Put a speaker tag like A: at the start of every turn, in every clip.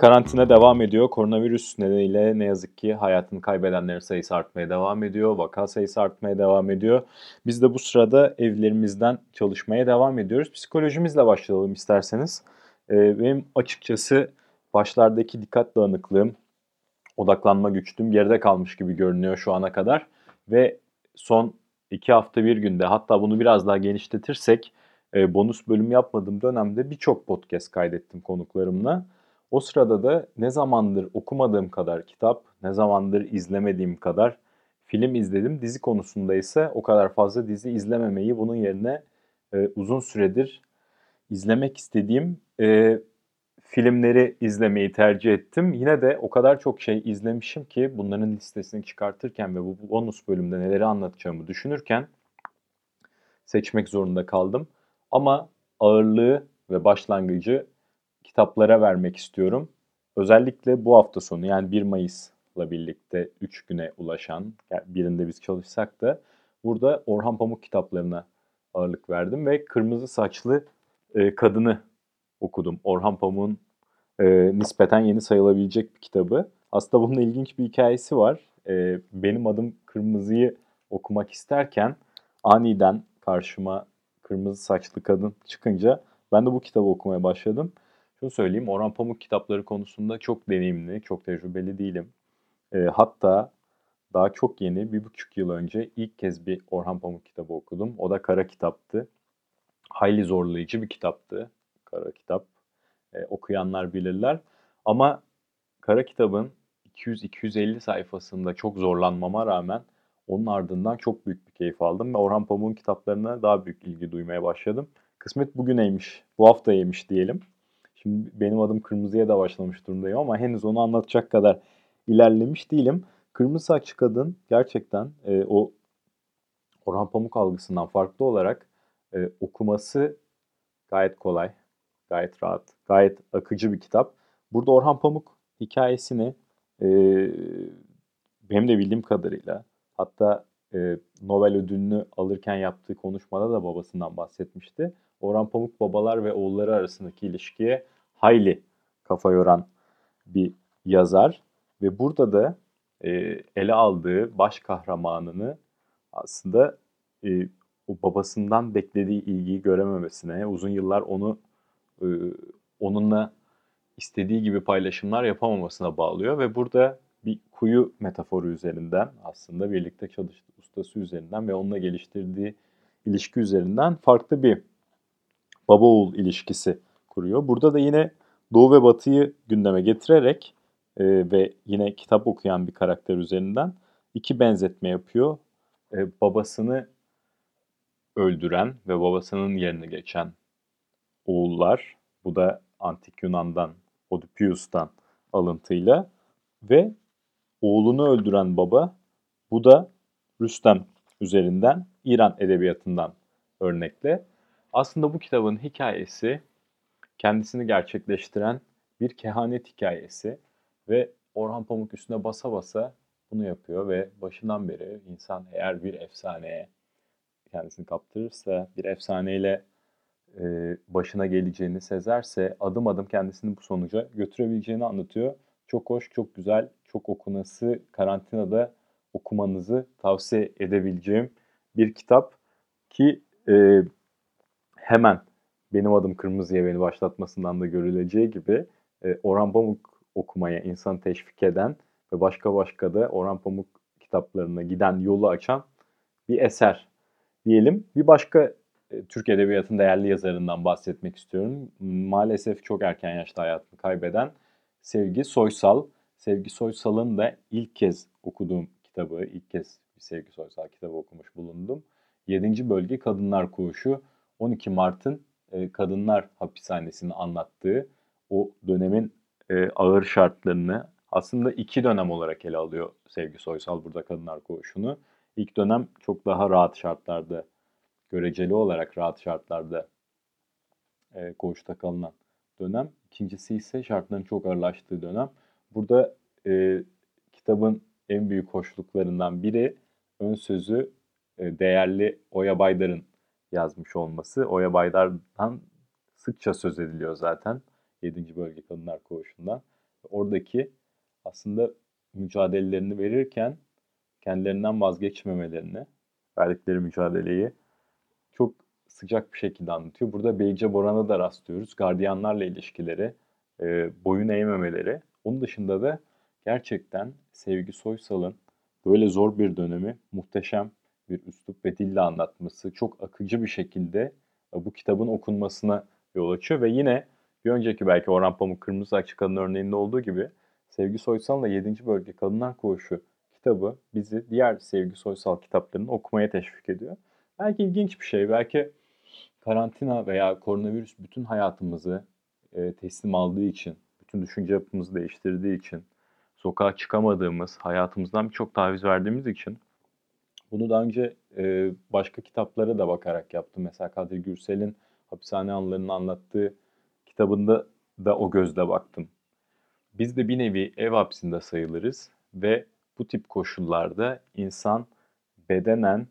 A: Karantina devam ediyor. Koronavirüs nedeniyle ne yazık ki hayatını kaybedenlerin sayısı artmaya devam ediyor. Vaka sayısı artmaya devam ediyor. Biz de bu sırada evlerimizden çalışmaya devam ediyoruz. Psikolojimizle başlayalım isterseniz. Ee, benim açıkçası başlardaki dikkat dağınıklığım, odaklanma güçlüğüm geride kalmış gibi görünüyor şu ana kadar. Ve son iki hafta bir günde hatta bunu biraz daha genişletirsek e, bonus bölüm yapmadığım dönemde birçok podcast kaydettim konuklarımla. O sırada da ne zamandır okumadığım kadar kitap, ne zamandır izlemediğim kadar film izledim. Dizi konusunda ise o kadar fazla dizi izlememeyi bunun yerine e, uzun süredir izlemek istediğim e, filmleri izlemeyi tercih ettim. Yine de o kadar çok şey izlemişim ki bunların listesini çıkartırken ve bu bonus bölümde neleri anlatacağımı düşünürken seçmek zorunda kaldım. Ama ağırlığı ve başlangıcı kitaplara vermek istiyorum. Özellikle bu hafta sonu yani 1 Mayıs'la birlikte 3 güne ulaşan birinde biz çalışsak da burada Orhan Pamuk kitaplarına ağırlık verdim ve Kırmızı Saçlı e, Kadını okudum. Orhan Pamuk'un e, nispeten yeni sayılabilecek bir kitabı. Aslında bunun ilginç bir hikayesi var. E, benim adım Kırmızı'yı okumak isterken aniden karşıma kırmızı saçlı kadın çıkınca ben de bu kitabı okumaya başladım. Şunu söyleyeyim, Orhan Pamuk kitapları konusunda çok deneyimli, çok tecrübeli değilim. E, hatta daha çok yeni, bir buçuk yıl önce ilk kez bir Orhan Pamuk kitabı okudum. O da kara kitaptı. Hayli zorlayıcı bir kitaptı. Kara kitap. E, okuyanlar bilirler. Ama kara kitabın 200-250 sayfasında çok zorlanmama rağmen onun ardından çok büyük bir keyif aldım ve Orhan Pamuk'un kitaplarına daha büyük ilgi duymaya başladım. Kısmet bugüneymiş, bu haftaymış diyelim. Şimdi benim adım Kırmızı'ya da başlamış durumdayım ama henüz onu anlatacak kadar ilerlemiş değilim. Kırmızı Saçlı Kadın gerçekten e, o Orhan Pamuk algısından farklı olarak e, okuması gayet kolay, gayet rahat, gayet akıcı bir kitap. Burada Orhan Pamuk hikayesini e, benim de bildiğim kadarıyla hatta e, Nobel ödülünü alırken yaptığı konuşmada da babasından bahsetmişti. Orhan Pamuk babalar ve oğulları arasındaki ilişkiye hayli kafa yoran bir yazar ve burada da e, ele aldığı baş kahramanını aslında e, o babasından beklediği ilgiyi görememesine, uzun yıllar onu e, onunla istediği gibi paylaşımlar yapamamasına bağlıyor ve burada bir kuyu metaforu üzerinden aslında birlikte çalıştığı ustası üzerinden ve onunla geliştirdiği ilişki üzerinden farklı bir baba oğul ilişkisi kuruyor. Burada da yine Doğu ve Batı'yı gündeme getirerek e, ve yine kitap okuyan bir karakter üzerinden iki benzetme yapıyor. E, babasını öldüren ve babasının yerine geçen oğullar, bu da Antik Yunan'dan, Oedipus'tan alıntıyla ve oğlunu öldüren baba, bu da Rüstem üzerinden İran edebiyatından örnekle. Aslında bu kitabın hikayesi kendisini gerçekleştiren bir kehanet hikayesi ve Orhan Pamuk üstüne basa basa bunu yapıyor ve başından beri insan eğer bir efsaneye kendisini kaptırırsa, bir efsaneyle e, başına geleceğini sezerse adım adım kendisini bu sonuca götürebileceğini anlatıyor. Çok hoş, çok güzel, çok okunası, karantinada okumanızı tavsiye edebileceğim bir kitap ki e, hemen benim adım Kırmızı'ya beni başlatmasından da görüleceği gibi e, Orhan Pamuk okumaya insan teşvik eden ve başka başka da Orhan Pamuk kitaplarına giden yolu açan bir eser diyelim. Bir başka e, Türk Edebiyatı'nın değerli yazarından bahsetmek istiyorum. Maalesef çok erken yaşta hayatını kaybeden Sevgi Soysal. Sevgi Soysal'ın da ilk kez okuduğum kitabı, ilk kez bir Sevgi Soysal kitabı okumuş bulundum. 7. Bölge Kadınlar Koğuşu 12 Mart'ın e, kadınlar hapishanesini anlattığı o dönemin e, ağır şartlarını aslında iki dönem olarak ele alıyor Sevgi Soysal burada Kadınlar Koğuşu'nu. İlk dönem çok daha rahat şartlarda, göreceli olarak rahat şartlarda e, koğuşta kalınan dönem. İkincisi ise şartların çok ağırlaştığı dönem. Burada e, kitabın en büyük hoşluklarından biri ön sözü e, değerli Oya Baydar'ın yazmış olması. Oya Baydar'dan sıkça söz ediliyor zaten 7. Bölge Kadınlar Koğuşu'ndan. Oradaki aslında mücadelelerini verirken kendilerinden vazgeçmemelerini, verdikleri mücadeleyi çok sıcak bir şekilde anlatıyor. Burada Beyce Boran'a da rastlıyoruz. Gardiyanlarla ilişkileri, e, boyun eğmemeleri. Onun dışında da gerçekten Sevgi Soysal'ın böyle zor bir dönemi muhteşem bir üslup ve dille anlatması çok akıcı bir şekilde bu kitabın okunmasına yol açıyor ve yine bir önceki belki Orhan Pamuk Kırmızı Açık Kadın örneğinde olduğu gibi Sevgi Soysal'la 7. Bölge Kadınlar Koğuşu kitabı bizi diğer Sevgi Soysal kitaplarını okumaya teşvik ediyor. Belki ilginç bir şey, belki karantina veya koronavirüs bütün hayatımızı e, teslim aldığı için, bütün düşünce yapımızı değiştirdiği için, sokağa çıkamadığımız, hayatımızdan birçok taviz verdiğimiz için bunu daha önce e, başka kitaplara da bakarak yaptım. Mesela Kadir Gürsel'in hapishane anılarını anlattığı kitabında da o gözle baktım. Biz de bir nevi ev hapsinde sayılırız ve bu tip koşullarda insan bedenen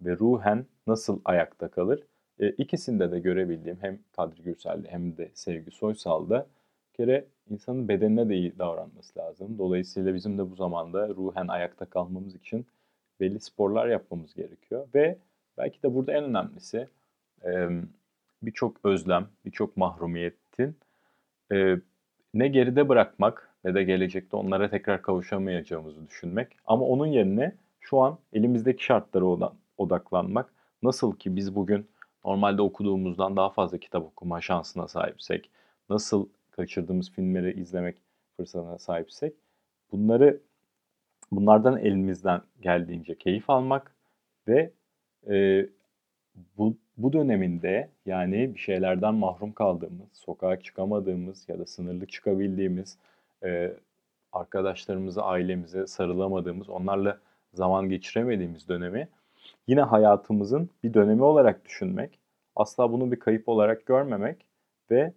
A: ve ruhen nasıl ayakta kalır? E, ikisinde de görebildiğim hem Kadri Gürsel'de hem de Sevgi Soysal'da kere insanın bedenine de iyi davranması lazım. Dolayısıyla bizim de bu zamanda ruhen ayakta kalmamız için belli sporlar yapmamız gerekiyor. Ve belki de burada en önemlisi birçok özlem, birçok mahrumiyetin ne geride bırakmak ne de gelecekte onlara tekrar kavuşamayacağımızı düşünmek. Ama onun yerine şu an elimizdeki şartlara odaklanmak. Nasıl ki biz bugün normalde okuduğumuzdan daha fazla kitap okuma şansına sahipsek, nasıl kaçırdığımız filmleri izlemek fırsatına sahipsek, bunları bunlardan elimizden geldiğince keyif almak ve e, bu, bu döneminde yani bir şeylerden mahrum kaldığımız, sokağa çıkamadığımız ya da sınırlı çıkabildiğimiz, e, arkadaşlarımıza, ailemize sarılamadığımız, onlarla zaman geçiremediğimiz dönemi yine hayatımızın bir dönemi olarak düşünmek, asla bunu bir kayıp olarak görmemek ve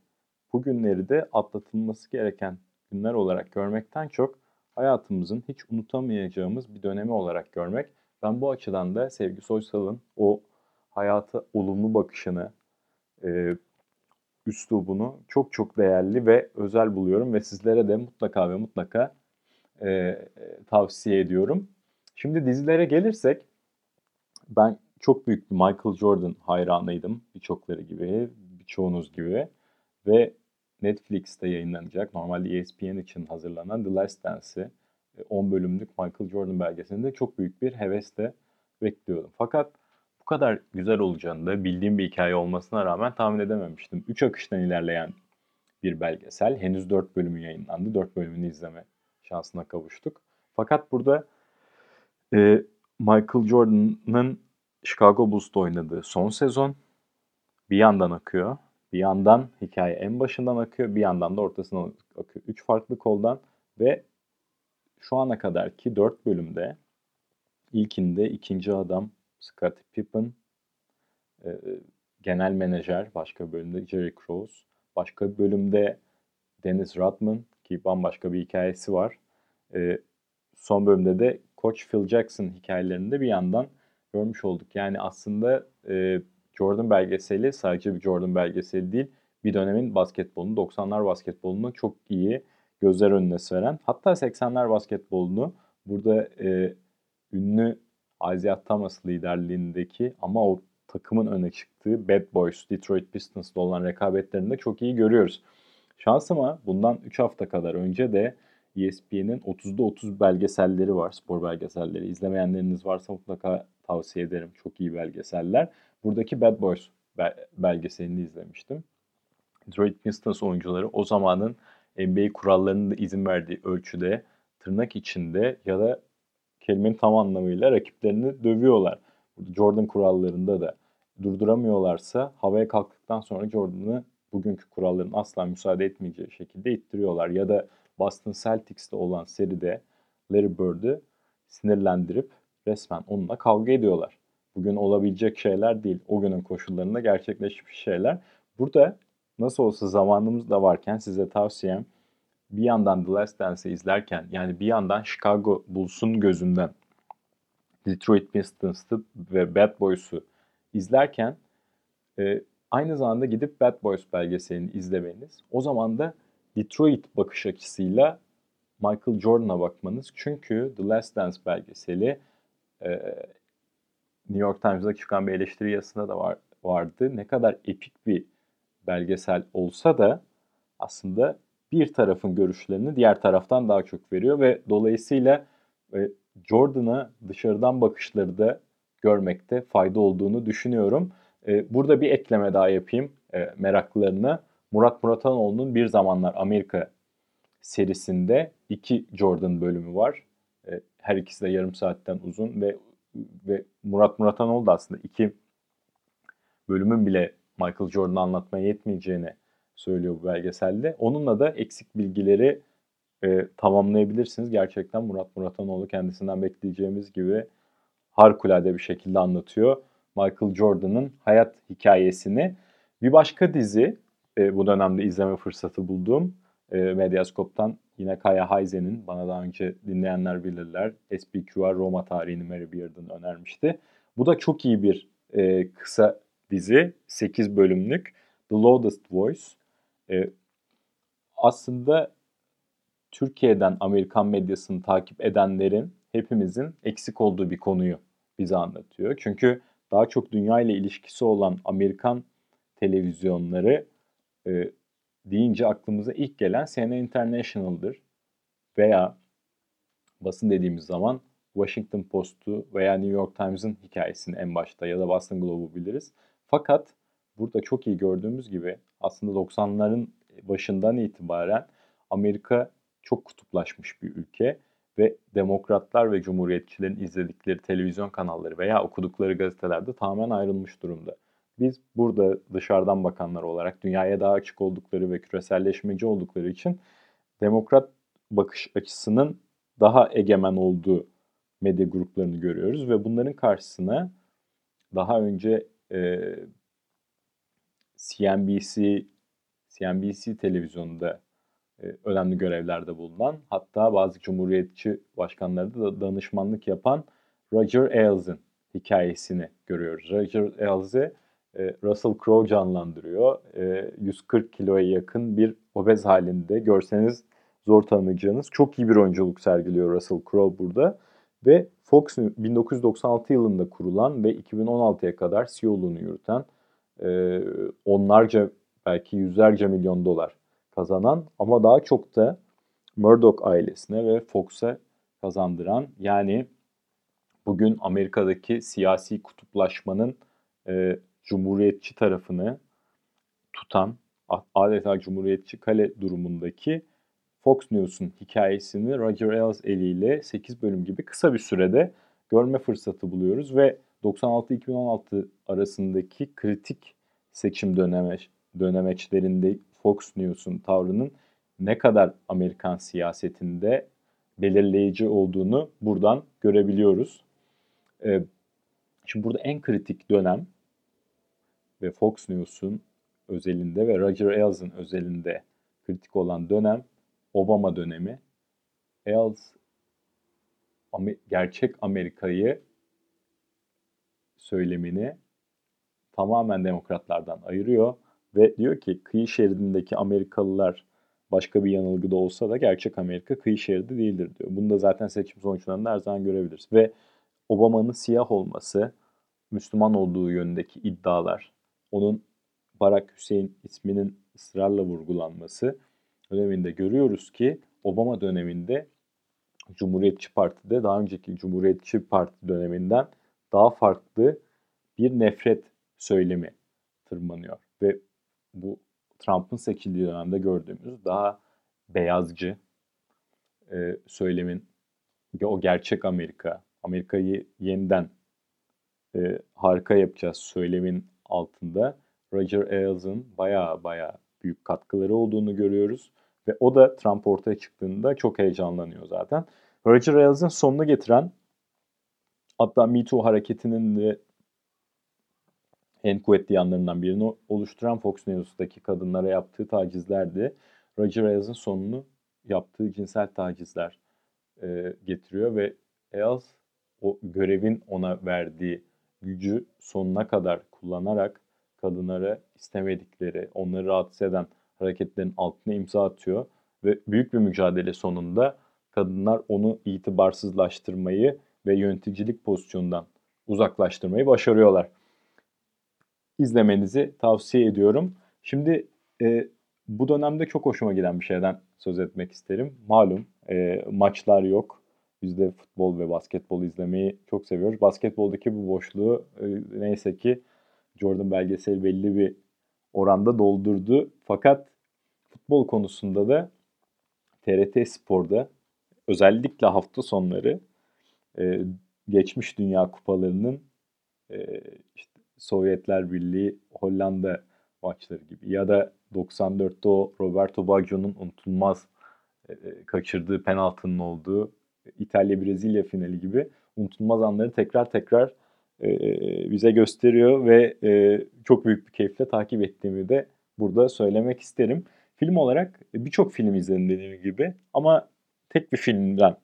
A: bu günleri de atlatılması gereken günler olarak görmekten çok hayatımızın hiç unutamayacağımız bir dönemi olarak görmek. Ben bu açıdan da Sevgi Soysal'ın o hayata olumlu bakışını, e, üslubunu çok çok değerli ve özel buluyorum ve sizlere de mutlaka ve mutlaka e, tavsiye ediyorum. Şimdi dizilere gelirsek ben çok büyük bir Michael Jordan hayranıydım birçokları gibi, birçoğunuz gibi ve Netflix'te yayınlanacak normalde ESPN için hazırlanan The Last Dance'i 10 bölümlük Michael Jordan belgeselinde çok büyük bir hevesle bekliyordum. Fakat bu kadar güzel olacağını da bildiğim bir hikaye olmasına rağmen tahmin edememiştim. 3 akıştan ilerleyen bir belgesel. Henüz 4 bölümü yayınlandı. 4 bölümünü izleme şansına kavuştuk. Fakat burada e, Michael Jordan'ın Chicago Bulls'ta oynadığı son sezon bir yandan akıyor. Bir yandan hikaye en başından akıyor. Bir yandan da ortasından akıyor. Üç farklı koldan ve şu ana kadar ki dört bölümde ilkinde ikinci adam Scottie Pippen, e, genel menajer başka bölümde Jerry Krause, başka bölümde Dennis Rodman ki bambaşka bir hikayesi var. E, son bölümde de Coach Phil Jackson hikayelerinde bir yandan görmüş olduk. Yani aslında e, Jordan belgeseli sadece bir Jordan belgeseli değil, bir dönemin basketbolunu, 90'lar basketbolunu çok iyi gözler önüne seren, hatta 80'ler basketbolunu burada e, ünlü Isaiah Thomas liderliğindeki ama o takımın öne çıktığı Bad Boys, Detroit Pistons'la olan rekabetlerinde çok iyi görüyoruz. Şansıma bundan 3 hafta kadar önce de ESPN'in 30'da 30 belgeselleri var, spor belgeselleri. İzlemeyenleriniz varsa mutlaka tavsiye ederim. Çok iyi belgeseller. Buradaki Bad Boys belgeselini izlemiştim. Detroit Pistons oyuncuları o zamanın NBA kurallarının da izin verdiği ölçüde tırnak içinde ya da kelimenin tam anlamıyla rakiplerini dövüyorlar. Jordan kurallarında da durduramıyorlarsa havaya kalktıktan sonra Jordan'ı bugünkü kuralların asla müsaade etmeyeceği şekilde ittiriyorlar. Ya da Boston Celtics'te olan seride Larry Bird'ü sinirlendirip resmen onunla kavga ediyorlar. Bugün olabilecek şeyler değil. O günün koşullarında gerçekleşmiş şeyler. Burada nasıl olsa zamanımız da varken size tavsiyem bir yandan The Last Dance'i izlerken yani bir yandan Chicago Bulls'un gözünden Detroit Pistons'ı ve Bad Boys'u izlerken e, aynı zamanda gidip Bad Boys belgeselini izlemeniz. O zaman da Detroit bakış açısıyla Michael Jordan'a bakmanız. Çünkü The Last Dance belgeseli e, New York Times'da çıkan bir eleştiri yazısında da var, vardı. Ne kadar epik bir belgesel olsa da aslında bir tarafın görüşlerini diğer taraftan daha çok veriyor ve dolayısıyla e, Jordan'a dışarıdan bakışları da görmekte fayda olduğunu düşünüyorum. E, burada bir ekleme daha yapayım e, meraklılarına. Murat Muratanoğlu'nun Bir Zamanlar Amerika serisinde iki Jordan bölümü var. E, her ikisi de yarım saatten uzun ve ve Murat Muratanoğlu da aslında iki bölümün bile Michael Jordan'ı anlatmaya yetmeyeceğini söylüyor bu belgeselde. Onunla da eksik bilgileri e, tamamlayabilirsiniz. Gerçekten Murat Muratanoğlu kendisinden bekleyeceğimiz gibi harikulade bir şekilde anlatıyor. Michael Jordan'ın hayat hikayesini. Bir başka dizi e, bu dönemde izleme fırsatı bulduğum e, Medyascope'tan yine Kaya Hayze'nin bana daha önce dinleyenler bilirler SPQR Roma tarihini Mary Beard'ın önermişti. Bu da çok iyi bir e, kısa dizi. 8 bölümlük The Loudest Voice. E, aslında Türkiye'den Amerikan medyasını takip edenlerin hepimizin eksik olduğu bir konuyu bize anlatıyor. Çünkü daha çok dünya ile ilişkisi olan Amerikan televizyonları e, deyince aklımıza ilk gelen CNN International'dır. Veya basın dediğimiz zaman Washington Post'u veya New York Times'ın hikayesini en başta ya da Boston Globe'u biliriz. Fakat burada çok iyi gördüğümüz gibi aslında 90'ların başından itibaren Amerika çok kutuplaşmış bir ülke ve demokratlar ve cumhuriyetçilerin izledikleri televizyon kanalları veya okudukları gazetelerde tamamen ayrılmış durumda. Biz burada dışarıdan bakanlar olarak dünyaya daha açık oldukları ve küreselleşmeci oldukları için demokrat bakış açısının daha egemen olduğu medya gruplarını görüyoruz ve bunların karşısına daha önce e, CNBC CNBC televizyonunda e, önemli görevlerde bulunan hatta bazı cumhuriyetçi başkanları da danışmanlık yapan Roger Ailes'in hikayesini görüyoruz. Roger Ailes e, Russell Crowe canlandırıyor. 140 e, kiloya yakın bir obez halinde görseniz zor tanıyacağınız çok iyi bir oyunculuk sergiliyor Russell Crowe burada. Ve Fox 1996 yılında kurulan ve 2016'ya kadar CEO'luğunu yürüten onlarca belki yüzlerce milyon dolar kazanan ama daha çok da Murdoch ailesine ve Fox'a kazandıran yani bugün Amerika'daki siyasi kutuplaşmanın e, cumhuriyetçi tarafını tutan adeta cumhuriyetçi kale durumundaki Fox News'un hikayesini Roger Ailes eliyle 8 bölüm gibi kısa bir sürede görme fırsatı buluyoruz ve 96-2016 arasındaki kritik seçim döneme, dönemeçlerinde Fox News'un tavrının ne kadar Amerikan siyasetinde belirleyici olduğunu buradan görebiliyoruz. Ee, şimdi burada en kritik dönem ve Fox News'un özelinde ve Roger Ailes özelinde kritik olan dönem Obama dönemi. Ailes gerçek Amerika'yı söylemini tamamen demokratlardan ayırıyor ve diyor ki kıyı şeridindeki Amerikalılar başka bir yanılgıda olsa da gerçek Amerika kıyı şeridi değildir diyor. Bunu da zaten seçim sonuçlarında her zaman görebiliriz. Ve Obama'nın siyah olması, Müslüman olduğu yönündeki iddialar, onun Barack Hüseyin isminin ısrarla vurgulanması döneminde görüyoruz ki Obama döneminde Cumhuriyetçi Parti'de daha önceki Cumhuriyetçi Parti döneminden daha farklı bir nefret söylemi tırmanıyor. Ve bu Trump'ın seçildiği dönemde gördüğümüz daha beyazcı e, söylemin o gerçek Amerika, Amerika'yı yeniden e, harika yapacağız söylemin altında Roger Ailes baya baya büyük katkıları olduğunu görüyoruz. Ve o da Trump ortaya çıktığında çok heyecanlanıyor zaten. Roger Ailes'ın sonunu getiren hatta Me Too hareketinin de en kuvvetli yanlarından birini oluşturan Fox News'taki kadınlara yaptığı tacizlerdi. Roger Ailes'ın sonunu yaptığı cinsel tacizler e, getiriyor ve Ailes o görevin ona verdiği gücü sonuna kadar kullanarak kadınlara istemedikleri, onları rahatsız eden hareketlerin altına imza atıyor ve büyük bir mücadele sonunda kadınlar onu itibarsızlaştırmayı ve yöneticilik pozisyonundan uzaklaştırmayı başarıyorlar. İzlemenizi tavsiye ediyorum. Şimdi e, bu dönemde çok hoşuma giden bir şeyden söz etmek isterim. Malum e, maçlar yok. Biz de futbol ve basketbol izlemeyi çok seviyoruz. Basketboldaki bu boşluğu e, neyse ki Jordan belgesel belli bir oranda doldurdu. Fakat futbol konusunda da TRT Spor'da özellikle hafta sonları e, geçmiş Dünya Kupalarının e, işte Sovyetler Birliği Hollanda maçları gibi ya da 94'te o Roberto Baggio'nun unutulmaz e, kaçırdığı penaltının olduğu İtalya-Brezilya finali gibi unutulmaz anları tekrar tekrar e, bize gösteriyor ve e, çok büyük bir keyifle takip ettiğimi de burada söylemek isterim. Film olarak birçok film izledim dediğim gibi ama tek bir filmden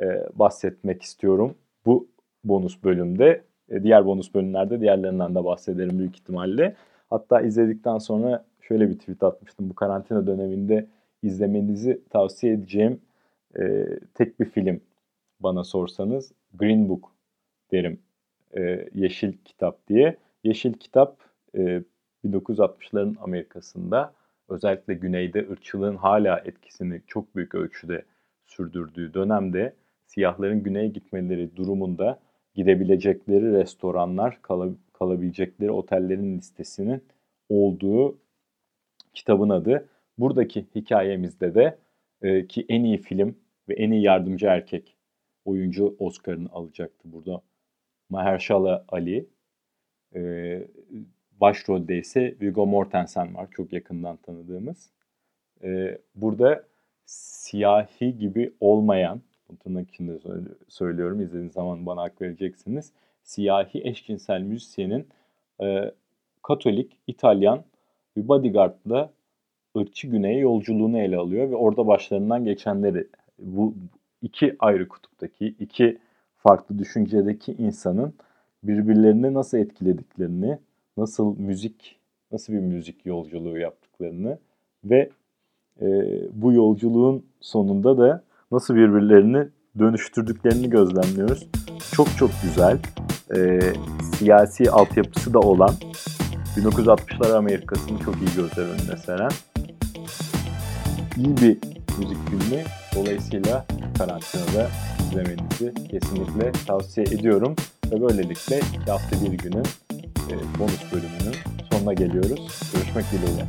A: e, bahsetmek istiyorum bu bonus bölümde. Diğer bonus bölümlerde diğerlerinden de bahsederim büyük ihtimalle. Hatta izledikten sonra şöyle bir tweet atmıştım. Bu karantina döneminde izlemenizi tavsiye edeceğim tek bir film bana sorsanız Green Book derim. E, Yeşil Kitap diye. Yeşil Kitap e, 1960'ların Amerika'sında özellikle güneyde ırkçılığın hala etkisini çok büyük ölçüde sürdürdüğü dönemde siyahların güneye gitmeleri durumunda gidebilecekleri restoranlar, kal kalabilecekleri otellerin listesinin olduğu kitabın adı. Buradaki hikayemizde de e, ki en iyi film ve en iyi yardımcı erkek oyuncu Oscar'ını alacaktı burada. Mahershala Ali. E, başrolde ise Viggo Mortensen var. Çok yakından tanıdığımız. E, burada siyahi gibi olmayan, tırnak içinde söylüyorum, izlediğiniz zaman bana hak vereceksiniz. Siyahi eşcinsel müzisyenin e, Katolik, İtalyan bir bodyguardla ırkçı güneye yolculuğunu ele alıyor ve orada başlarından geçenleri bu iki ayrı kutuptaki iki farklı düşüncedeki insanın birbirlerini nasıl etkilediklerini, nasıl müzik, nasıl bir müzik yolculuğu yaptıklarını ve e, bu yolculuğun sonunda da nasıl birbirlerini dönüştürdüklerini gözlemliyoruz. Çok çok güzel, e, siyasi altyapısı da olan 1960'lar Amerika'sını çok iyi gözler önüne seren iyi bir müzik filmi. Dolayısıyla karantinada izlemenizi kesinlikle tavsiye ediyorum. Ve böylelikle hafta bir günün e, bonus bölümünün sonuna geliyoruz. Görüşmek dileğiyle.